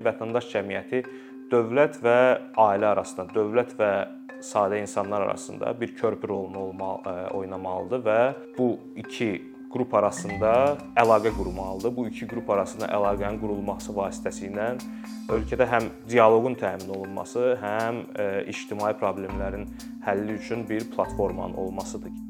Vətəndaş cəmiyyəti dövlət və ailə arasında, dövlət və sadə insanlar arasında bir körpü rolunu olmalı, oynamalıdır və bu iki qrup arasında əlaqə qurmalıdır. Bu iki qrup arasında əlaqənin qurulması vasitəsilə ölkədə həm dialoqun təmin olunması, həm ictimai problemlərin həlli üçün bir platformanın olmasıdır.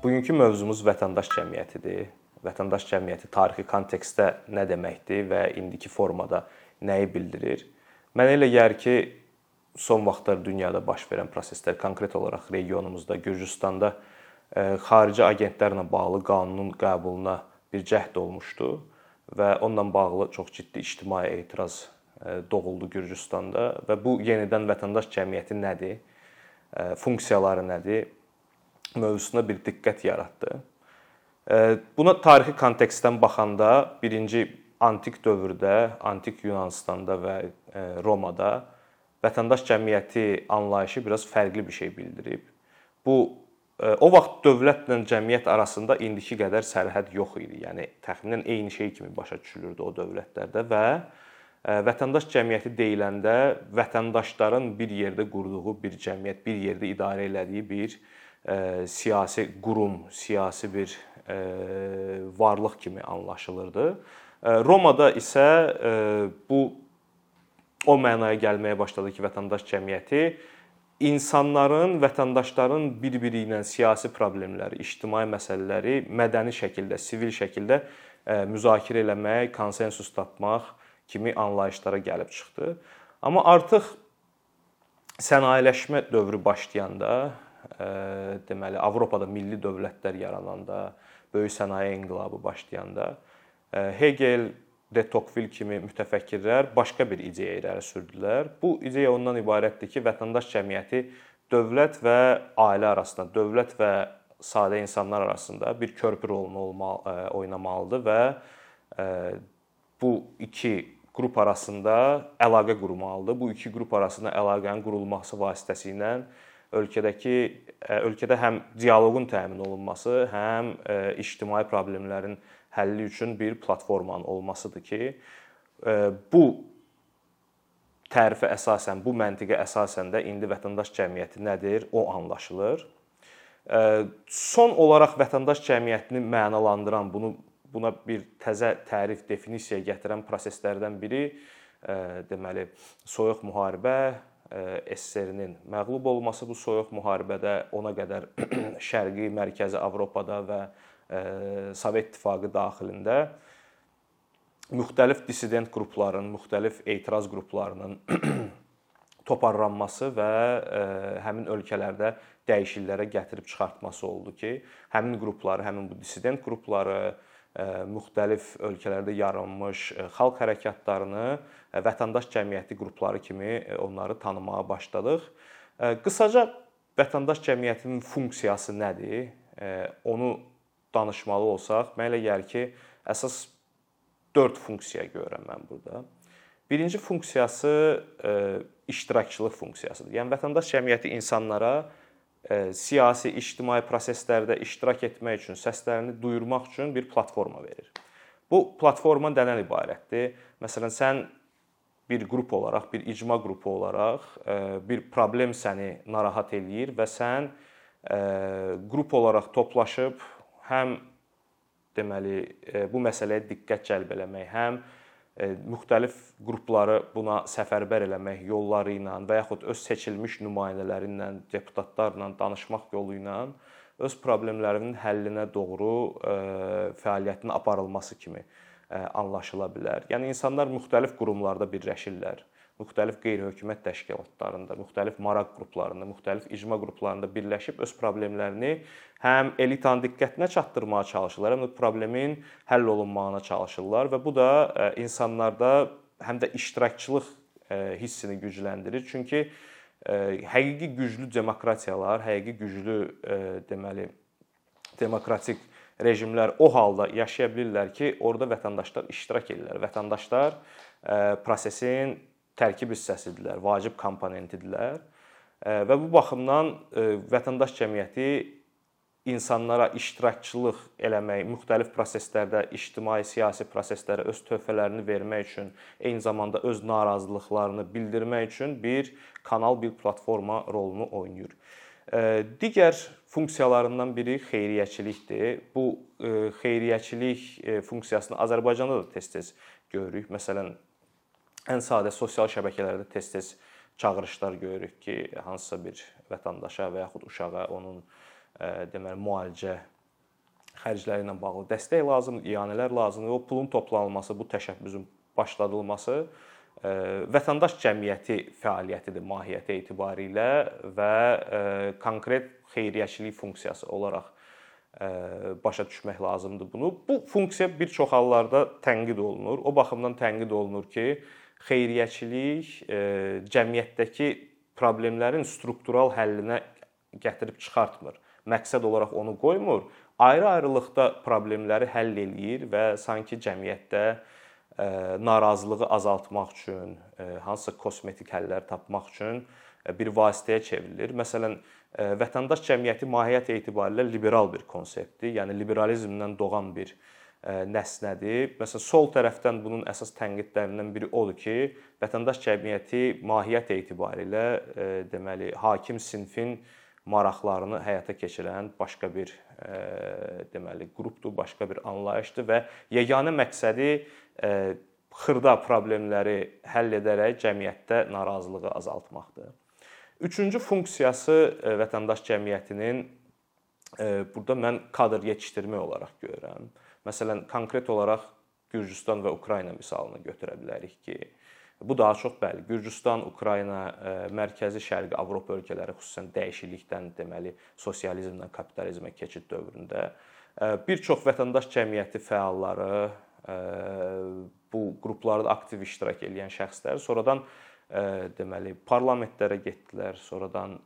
Bugünkü mövzumuz vətəndaş cəmiyyətidir. Vətəndaş cəmiyyəti tarixi kontekstdə nə deməkdir və indiki formada nəyi bildirir? Mənə elə gəlir ki, son vaxtlar dünyada baş verən proseslər, konkret olaraq regionumuzda, Gürcüstanda xarici agentlərlə bağlı qanunun qəbuluna bir cəhd olmuşdu və onunla bağlı çox ciddi ictimai etiraz doğuldu Gürcüstanda və bu yenidən vətəndaş cəmiyyəti nədir? Funksiyaları nədir? Mövzusuna bir diqqət yaratdı. Buna tarixi kontekstdən baxanda birinci antik dövrdə, antik Yunanıstanda və Romada vətəndaş cəmiyyəti anlayışı biraz fərqli bir şey bildirib. Bu o vaxt dövlətlə cəmiyyət arasında indiki qədər sərhəd yox idi. Yəni təxminən eyni şey kimi başa düşülürdü o dövlətlərdə və vətəndaş cəmiyyəti deyiləndə vətəndaşların bir yerdə qurduğu bir cəmiyyət, bir yerdə idarə elədiyi bir siyasi qurum, siyasi bir varlıq kimi anlaşılırdı. Romada isə bu o mənaya gəlməyə başladı ki, vətəndaş cəmiyyəti insanların, vətəndaşların bir-biri ilə siyasi problemləri, ictimai məsələləri mədəni şəkildə, sivil şəkildə müzakirə eləmək, konsensus tapmaq kimi anlayışlara gəlib çıxdı. Amma artıq sənayeləşmə dövrü başlayanda deməli Avropada milli dövlətlər yarananda, böyük sənaye inqilabı başlayanda Hegel, de Tocqueville kimi mütəfəkkirlər başqa bir ideya irəli sürdülər. Bu ideya ondan ibarətdir ki, vətəndaş cəmiyyəti dövlət və ailə arasında, dövlət və sadə insanlar arasında bir körpü rolunu oynamalıdır və bu iki qrup arasında əlaqə qurmalıdır. Bu iki qrup arasında əlaqənin qurulması vasitəsilə ölkədəki ölkədə həm dialoqun təmin olunması, həm ictimai problemlərin həlli üçün bir platformanın olmasıdır ki, bu tərifə əsasən, bu məntiqə əsasən də indi vətəndaş cəmiyyəti nədir, o anlaşılır. Son olaraq vətəndaş cəmiyyətini mənalandıran, bunu buna bir təzə tərif, definisiya gətirən proseslərdən biri deməli soyuq müharibə, SSR-nin məğlub olması bu soyuq müharibədə ona qədər Şərqi, Mərkəzi Avropada və Sovet İttifaqı daxilində müxtəlif dissident qrupların, müxtəlif etiraz qruplarının toparlanması və həmin ölkələrdə dəyişikliklərə gətirib çıxartması oldu ki, həmin qrupları, həmin bu dissident qrupları müxtəlif ölkələrdə yaranmış xalq hərəkatlarını vətəndaş cəmiyyəti qrupları kimi onları tanımağa başladıq. Qısaca vətəndaş cəmiyyətinin funksiyası nədir? Onu danışmalı olsaq, mənə elə gəlir ki, əsas 4 funksiya görürəm mən burada. Birinci funksiyası iştirakçılıq funksiyasıdır. Yəni vətəndaş cəmiyyəti insanlara siyasi, ictimai proseslərdə iştirak etmək üçün, səslərini duyurmaq üçün bir platforma verir. Bu platforma nədən ibarətdir? Məsələn, sən bir qrup olaraq, bir icma qrupu olaraq bir problem səni narahat eləyir və sən qrup olaraq toplaşıb həm deməli bu məsələyə diqqət cəlb eləmək, həm müxtəlif qrupları buna səfərbər eləmək yolları ilə və yaxud öz seçilmiş nümayəndələri ilə, deputatlarla danışmaq yolu ilə öz problemlərinin həllinə doğru fəaliyyətin aparılması kimi anlaşıla bilər. Yəni insanlar müxtəlif qurumlarda birləşirlər müxtəlif qeyri-hökumət təşkilatlarında, müxtəlif maraq qruplarında, müxtəlif icma qruplarında birləşib öz problemlərini həm elitanın diqqətinə çatdırmağa çalışırlar, həm də problemin həll olunmağına çalışırlar və bu da e, insanlarda həm də iştirakçılıq e, hissini gücləndirir. Çünki e, həqiqi güclü demokratiyalar, həqiqi güclü deməli demokratik rejimlər o halda yaşaya bilirlər ki, orada vətəndaşlar iştirak edirlər. Vətəndaşlar prosesin tərkib hissəsidirlər, vacib komponentidirlər. Və bu baxımdan vətəndaş cəmiyyəti insanlara iştirakçılıq eləmək, müxtəlif proseslərdə, ictimai, siyasi proseslərə öz töhfələrini vermək üçün, eyni zamanda öz narazılıqlarını bildirmək üçün bir kanal, bir platforma rolunu oynayır. Digər funksiyalarından biri xeyriyyəçilikdir. Bu xeyriyyəçilik funksiyasını Azərbaycanda da tez-tez görürük. Məsələn, ən sadə sosial şəbəkələrdə tez-tez çağırışlar görürük ki, hansısa bir vətəndaşa və yaxud uşağa onun deməli müalicə xərcləri ilə bağlı dəstək lazımdır, iyanələr lazımdır. O pulun toplanılması, bu təşəbbüsün başladılması vətəndaş cəmiyyəti fəaliyyətidir mahiyyəti etibarilə və konkret xeyriyyəçilik funksiyası olaraq başa düşmək lazımdır bunu. Bu funksiya bir çox hallarda tənqid olunur. O baxımdan tənqid olunur ki, xeyriyyəçilik cəmiyyətdəki problemlərin struktural həllinə gətirib çıxartmır məqsəd olaraq onu qoymur, ayrı-ayrılıqda problemləri həll eləyir və sanki cəmiyyətdə e, narazılığı azaltmaq üçün, e, hansısa kosmetik həllər tapmaq üçün e, bir vasitəyə çevrilir. Məsələn, vətəndaş cəmiyyəti mahiyyət etibarilə liberal bir konseptdir. Yəni liberalizmdən doğan bir nəsnədir. Məsələn, sol tərəfdən bunun əsas tənqidlərindən biri odur ki, vətəndaş cəmiyyəti mahiyyət etibarilə deməli hakim sinfin maraqlarını həyata keçirən başqa bir deməli qrupdur, başqa bir anlayışdır və yeganə məqsədi xırda problemləri həll edərək cəmiyyətdə narazılığı azaltmaqdır. Üçüncü funksiyası vətəndaş cəmiyyətinin burada mən kadr yetişdirmə olaraq görürəm. Məsələn, konkret olaraq Gürcüstan və Ukrayna misalını götürə bilərik ki, Bu daha çox bəli, Gürcüstan, Ukrayna, e, Mərkəzi Şərqi Avropa ölkələri xüsusən dəyişiklikdən deməli sosializmdən kapitalizmə keçid dövründə e, bir çox vətəndaş cəmiyyəti fəalları e, bu qruplarda aktiv iştirak edən şəxslər sonradan deməli parlamentlərə getdilər, sonradan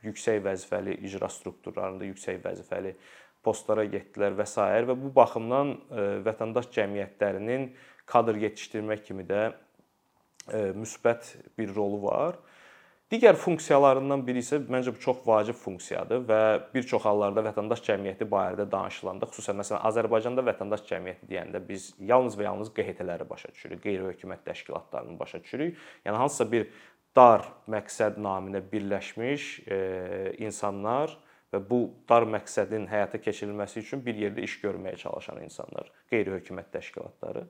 yüksək vəzifəli icra strukturlarında yüksək vəzifəli postlara getdilər və s. və bu baxımdan vətəndaş cəmiyyətlərinin kadr yetişdirmək kimi də müsbət bir rolu var. Digər funksiyalarından biri isə məncə bu çox vacib funksiyadır və bir çox hallarda vətəndaş cəmiyyəti barədə danışılanda, xüsusən məsələn Azərbaycanda vətəndaş cəmiyyəti deyəndə biz yalnız və yalnız QHT-ləri başa düşürük, qeyri-hökumət təşkilatlarını başa düşürük. Yəni hansısa bir dar məqsəd naminə birləşmiş e, insanlar və bu dar məqsədin həyata keçirilməsi üçün bir yerdə iş görməyə çalışan insanlar, qeyri-hökumət təşkilatları.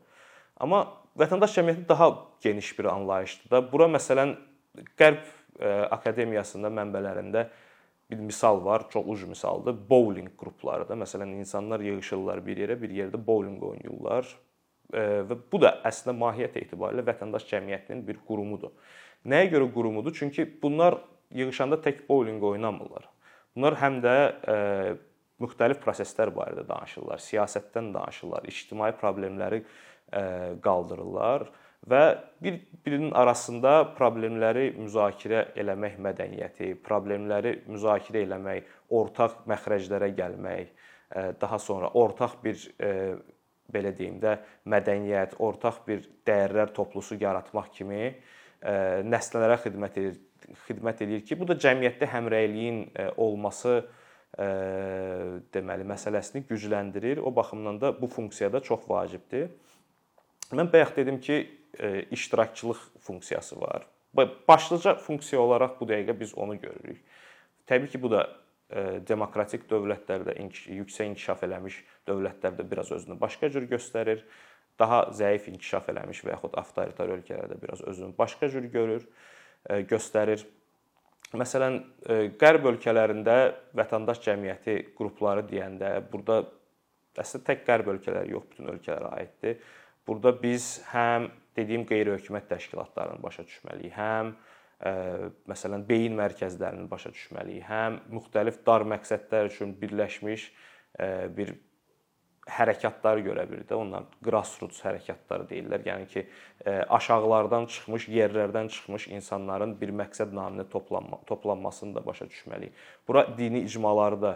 Amma vətəndaş cəmiyyəti daha geniş bir anlayışdır da. Bura məsələn Qərb e, akademiyasında mənbələrində bir misal var, çox uc misaldır. Bowling qruplarıdır. Məsələn, insanlar yığılırlar bir yerə, bir yerdə bowling oynayırlar. E, və bu da əslində mahiyyət etibarilə vətəndaş cəmiyyətinin bir qurumudur. Nəyə görə qurumudur? Çünki bunlar yığılanda tək bowling oynamırlar. Bunlar həm də e, müxtəlif proseslər barədə danışırlar, siyasətdən danışırlar, ictimai problemləri qaldırırlar və bir-birinin arasında problemləri müzakirə eləmək mədəniyyəti, problemləri müzakirə eləmək, ortaq məxrəclərə gəlmək, daha sonra ortaq bir belə deyim də mədəniyyət, ortaq bir dəyərlər toplusu yaratmaq kimi nəslələrə xidmət edir, xidmət edir ki, bu da cəmiyyətdə həmrəyliyin olması deməli məsələsini gücləndirir. O baxımdan da bu funksiya da çox vacibdir. Mən bayaq dedim ki, e, iştirakçılıq funksiyası var. Başlıca funksiya olaraq bu dəqiqə biz onu görürük. Təbii ki, bu da e, demokratik dövlətlərdə, yüksək inkişaf eləmiş dövlətlərdə biraz özünü başqa cür göstərir. Daha zəif inkişaf eləmiş və yaxud avtoritar ölkələrdə biraz özünü başqa cür görür, e, göstərir. Məsələn, Qərb ölkələrində vətəndaş cəmiyyəti qrupları deyəndə burada əslində tək Qərb ölkələri yox, bütün ölkələrə aiddir Burada biz həm dediyim qeyri-hökumət təşkilatlarını başa düşməliyik, həm e, məsələn beyin mərkəzlərini başa düşməliyik, həm müxtəlif dar məqsədlər üçün birləşmiş e, bir hərəkatları görə bilir də. Onlar grassroots hərəkatları deyirlər. Yəni ki, e, aşağılardan çıxmış, yerlərdən çıxmış insanların bir məqsəd naminə toplanma, toplanmasını da başa düşməliyik. Bura dini icmaları da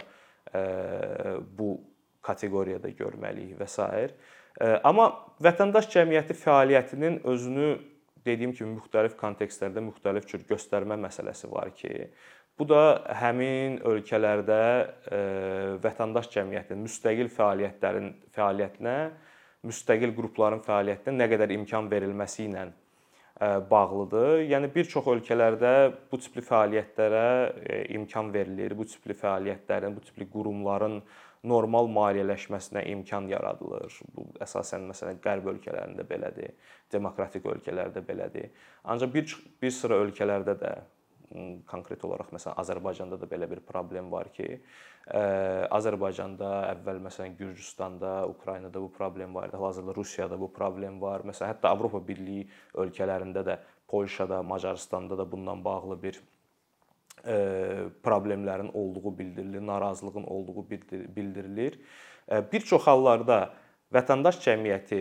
ə, bu kateqoriyada görməliyik və s. Amma vətəndaş cəmiyyəti fəaliyyətinin özünü dediyim kimi müxtəlif kontekstlərdə müxtəlif cür göstərmə məsələsi var ki, bu da həmin ölkələrdə e, vətəndaş cəmiyyətinin müstəqil fəaliyyətlərin fəaliyyətinə, müstəqil qrupların fəaliyyətinə nə qədər imkan verilməsi ilə e, bağlıdır. Yəni bir çox ölkələrdə bu tipli fəaliyyətlərə e, imkan verilir. Bu tipli fəaliyyətlərin, bu tipli qurumların normal maliyyələşməsinə imkan yaradılır. Bu əsasən məsələn qərb ölkələrində belədir, demokratik ölkələrdə belədir. Ancaq bir bir sıra ölkələrdə də konkret olaraq məsələn Azərbaycanda da belə bir problem var ki, Azərbaycanda, əvvəl məsələn Gürcüstanda, Ukraynada bu problem var idi. Hal-hazırda Rusiyada bu problem var. Məsələn, hətta Avropa Birliyi ölkələrində də, Polşada, Macaristanda da bununla bağlı bir problemlərin olduğu bildirilir, narazılığın olduğu bildirilir. Bir çox hallarda vətəndaş cəmiyyəti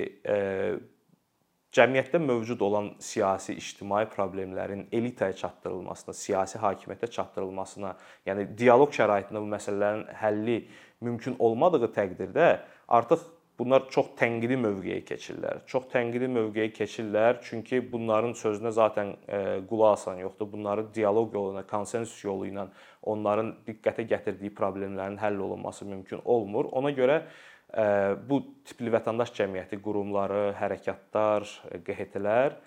cəmiyyətdə mövcud olan siyasi, ictimai problemlərin elitaya çatdırılmasına, siyasi hakimiyyətə çatdırılmasına, yəni dialoq şəraitində bu məsələlərin həlli mümkün olmadığı təqdirdə artıq bunlar çox tənqidi mövqeyə keçirlər. Çox tənqidi mövqeyə keçirlər, çünki bunların sözünə zaten e, qulaq asan yoxdur. Bunları dialoq yolu ilə, konsensus yolu ilə onların diqqətə gətirdiyi problemlərin həll olunması mümkün olmur. Ona görə bu tipli vətəndaş cəmiyyəti qurumları, hərəkatlar, QHT-lər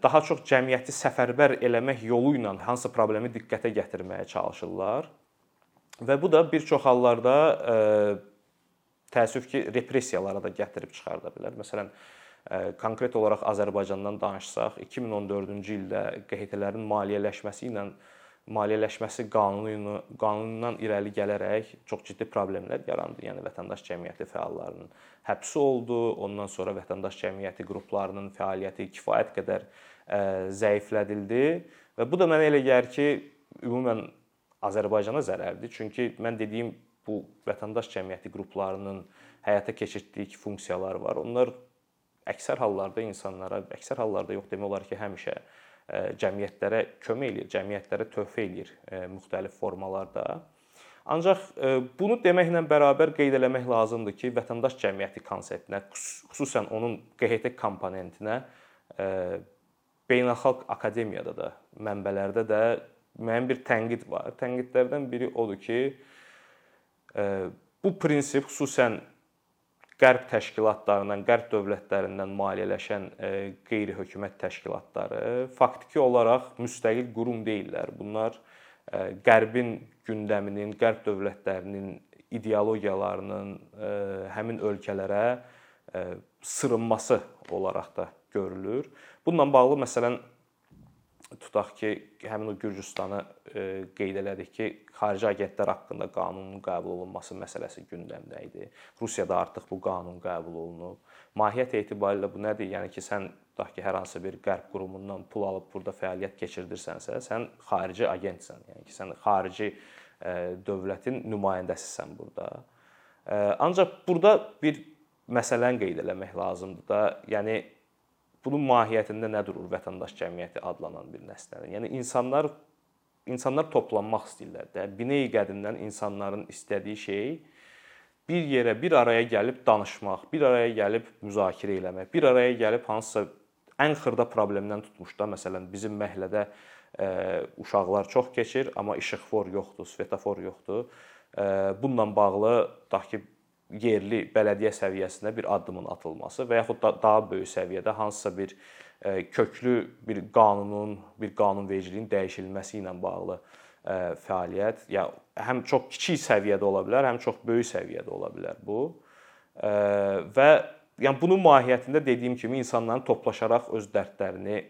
daha çox cəmiyyəti səfərbər eləmək yolu ilə hansı problemi diqqətə gətirməyə çalışırlar. Və bu da bir çox hallarda təəssüf ki, repressiyalara da gətirib çıxarda bilər. Məsələn, konkret olaraq Azərbaycandan danışsaq, 2014-cü ildə QHT-lərin maliyyələşməsi ilə maliyyələşməsi qanunu qanunundan irəli gələrək çox ciddi problemlər yarandı. Yəni vətəndaş cəmiyyəti fəallarının həbsi oldu. Ondan sonra vətəndaş cəmiyyəti qruplarının fəaliyyəti kifayət qədər zəiflədildi və bu da mənə elə gəlir ki, ümumən Azərbaycana zərərdir. Çünki mən dediyim bu vətəndaş cəmiyyəti qruplarının həyata keçirtdiyi funksiyalar var. Onlar əksər hallarda insanlara, əksər hallarda yox demək olar ki, həmişə e, cəmiyyətlərə kömək eləyir, cəmiyyətlərə töhfə eləyir e, müxtəlif formalarda. Ancaq e, bunu deməklə bərabər qeyd eləmək lazımdır ki, vətəndaş cəmiyyəti konseptinə, xüsusən onun QHT komponentinə beynəlxalq akademiyada da, mənbələrdə də müəyyən bir tənqid var. Tənqidlərdən biri odur ki, Bu prinsip xüsusən qərb təşkilatlarından, qərb dövlətlərindən maliyyələşən qeyri-hökumət təşkilatları faktiki olaraq müstəqil qurum deyillər. Bunlar qərbin gündəminin, qərb dövlətlərinin ideologiyalarının həmin ölkələrə sırınması olaraq da görülür. Bununla bağlı məsələn tutaq ki, həmin o Gürcüstanı e, qeyd elədik ki, xarici agentlər haqqında qanunun qəbul olunması məsələsi gündəmdə idi. Rusiyada artıq bu qanun qəbul olunub. Mahiyyət etibarilə bu nədir? Yəni ki, sən tutaq ki, hər hansı bir qərb qurumundan pul alıb burada fəaliyyət keçirdirsənsə, sən xarici agentsən. Yəni ki, sən xarici e, dövlətin nümayəndəsisən burada. E, ancaq burada bir məsələni qeyd eləmək lazımdır da, yəni bunun mahiyyətində nə durur vətəndaş cəmiyyəti adlanan bir nəslənin? Yəni insanlar insanlar toplanmaq istəyirlər də. Binəyi qədimdən insanların istədiyi şey bir yerə, bir araya gəlib danışmaq, bir araya gəlib müzakirə eləmək, bir araya gəlib hansısa ən xırda problemdən tutmuş da, məsələn, bizim məhəllədə ə, uşaqlar çox keçir, amma işıqfor yoxdur, svetofor yoxdur. Ə, bununla bağlı tutaq ki, yerli bələdiyyə səviyyəsində bir addımın atılması və yaxud da daha böyük səviyyədə hansısa bir e, köklü bir qanunun, bir qanunvericiliyin dəyişilməsi ilə bağlı e, fəaliyyət, ya həm çox kiçik səviyyədə ola bilər, həm çox böyük səviyyədə ola bilər bu. E, və yəni bunun mahiyyətində dediyim kimi insanların toplaşaraq öz dərdlərini,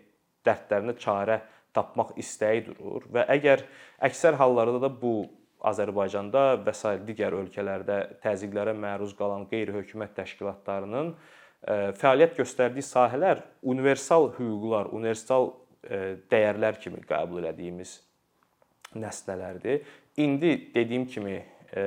dərdlərinə çarə tapmaq istəyi durur və əgər əksər hallarda da bu Azərbaycanda və sair digər ölkələrdə təzyiqlərə məruz qalan qeyri-hökumət təşkilatlarının e, fəaliyyət göstərdiyi sahələr universal hüquqlar, universal e, dəyərlər kimi qəbul etdiyimiz nəsnələrdir. İndi dediyim kimi e,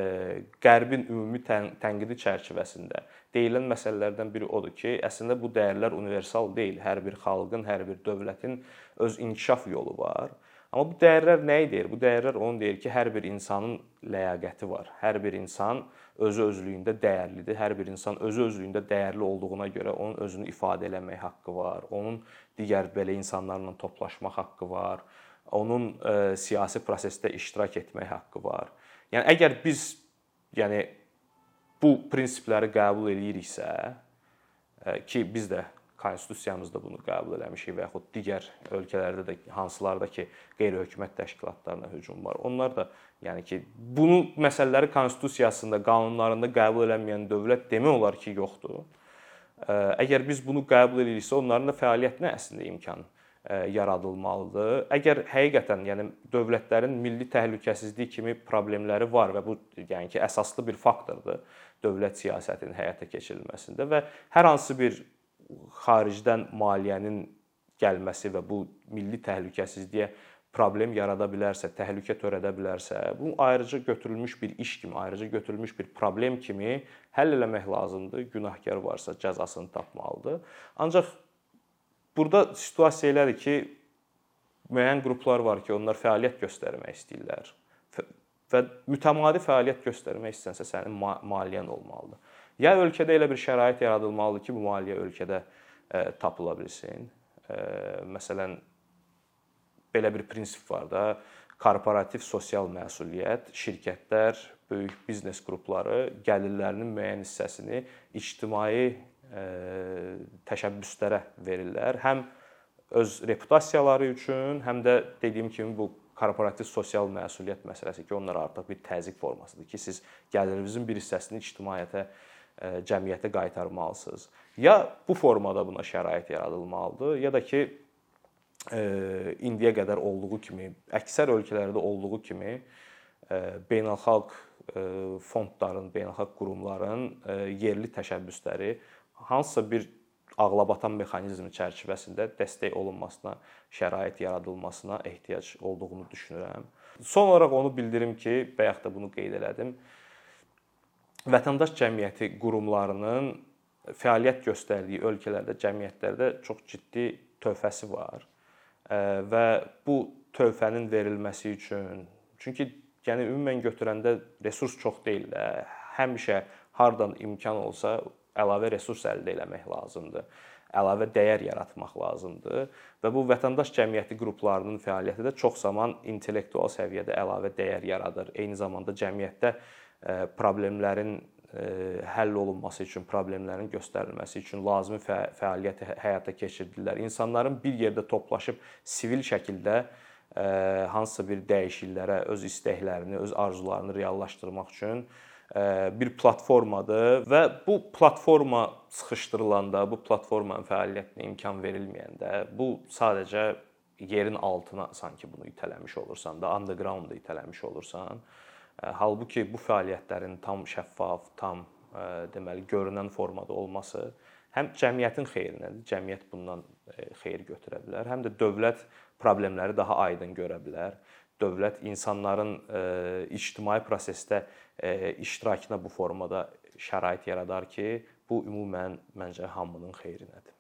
Qərbin ümumi tənqidi çərçivəsində deyilən məsələlərdən biri odur ki, əslində bu dəyərlər universal deyil. Hər bir xalqın, hər bir dövlətin öz inkişaf yolu var Amma bu dəyərlər nəyi deyir? Bu dəyərlər onu deyir ki, hər bir insanın ləyaqəti var. Hər bir insan özü özlüyündə dəyərlidir. Hər bir insan özü özlüyündə dəyərli olduğuna görə onun özünü ifadə eləmək haqqı var. Onun digər belə insanlarla toplaşmaq haqqı var. Onun ə, e, siyasi prosesdə iştirak etmək haqqı var. Yəni əgər biz yəni bu prinsipləri qəbul eləyiriksə, ə, ki biz də konstitusiyamızda bunu qəbul eləmişik və yaxud digər ölkələrdə də hansılarda ki, qeyri-hökumət təşkilatlarına hücum var. Onlar da yəni ki, bunu məsələləri konstitusiyasında, qanunlarında qəbul eləməyən dövlət demək olar ki, yoxdur. Əgər biz bunu qəbul ediriksə, onların da fəaliyyətinə əslində imkan yaradılmalıdır. Əgər həqiqətən, yəni dövlətlərin milli təhlükəsizlik kimi problemləri var və bu yəni ki, əsaslı bir faktordur dövlət siyasətinin həyata keçirilməsində və hər hansı bir xaricdən maliyyənin gəlməsi və bu milli təhlükəsizliyə problem yarada bilərsə, təhlükə törədə bilərsə, bu ayrıca götürülmüş bir iş kimi, ayrıca götürülmüş bir problem kimi həll eləmək lazımdır. Günahkar varsa cəzasını tapmalıdır. Ancaq burada situasiya elədir ki, müəyyən qruplar var ki, onlar fəaliyyət göstərmək istəyirlər və mütəmadi fəaliyyət göstərmək istənsə sənin maliyyən olmalıdır. Ya ölkədə elə bir şərait yaradılmalıdır ki, bu maliyyə ölkədə e, tapıla bilsin. E, məsələn, belə bir prinsip var da, korporativ sosial məsuliyyət, şirkətlər, böyük biznes qrupları gəlirlərinin müəyyən hissəsini ictimai e, təşəbbüslərə verirlər. Həm öz reputasiyaları üçün, həm də dediyim kimi bu korporativ sosial məsuliyyət məsələsi ki, onlar artıq bir təzyiq formasıdır ki, siz gəlirinizin bir hissəsini ictimaiyyətə cəmiyyətə qaytarmalısınız. Ya bu formada buna şərait yaradılmalıdır, ya da ki indiyə qədər olduğu kimi, əksər ölkələrdə olduğu kimi beynəlxalq fondların, beynəlxalq qurumların yerli təşəbbüsləri hansısa bir ağlabatan mexanizm çərçivəsində dəstək olunmasına, şərait yaradılmasına ehtiyac olduğunu düşünürəm. Son olaraq onu bildirim ki, bayaq da bunu qeyd elədim vətəndaş cəmiyyəti qurumlarının fəaliyyət göstərdiyi ölkələrdə, cəmiyyətlərdə çox ciddi töhfəsi var. Və bu töhfənin verilməsi üçün çünki yəni ümumən götürəndə resurs çox deyil də. Həmişə hardan imkan olsa əlavə resurs əldə etmək lazımdır. Əlavə dəyər yaratmaq lazımdır və bu vətəndaş cəmiyyəti qruplarının fəaliyyəti də çox zaman intellektual səviyyədə əlavə dəyər yaradır. Eyni zamanda cəmiyyətdə problemlərin həll olunması üçün, problemlərin göstərilməsi üçün lazımi fəaliyyəti həyata keçirdirlər. İnsanların bir yerdə toplaşıb sivil şəkildə hansısa bir dəyişikliklərə, öz istəklərini, öz arzularını reallaşdırmaq üçün bir platformadır və bu platforma sıxışdırılanda, bu platformanın fəaliyyətinə imkan verilməyəndə, bu sadəcə yerin altına sanki bunu itələmiş olursan da, underground-da itələmiş olursan. Halbuki bu fəaliyyətlərin tam şəffaf, tam deməli görünən formada olması həm cəmiyyətin xeyrinədir. Cəmiyyət bundan xeyir götürə bilər, həm də dövlət problemləri daha aydın görə bilər. Dövlət insanların ictimai prosesdə iştirakına bu formada şərait yaradar ki, bu ümumən məncə hamının xeyrinədir.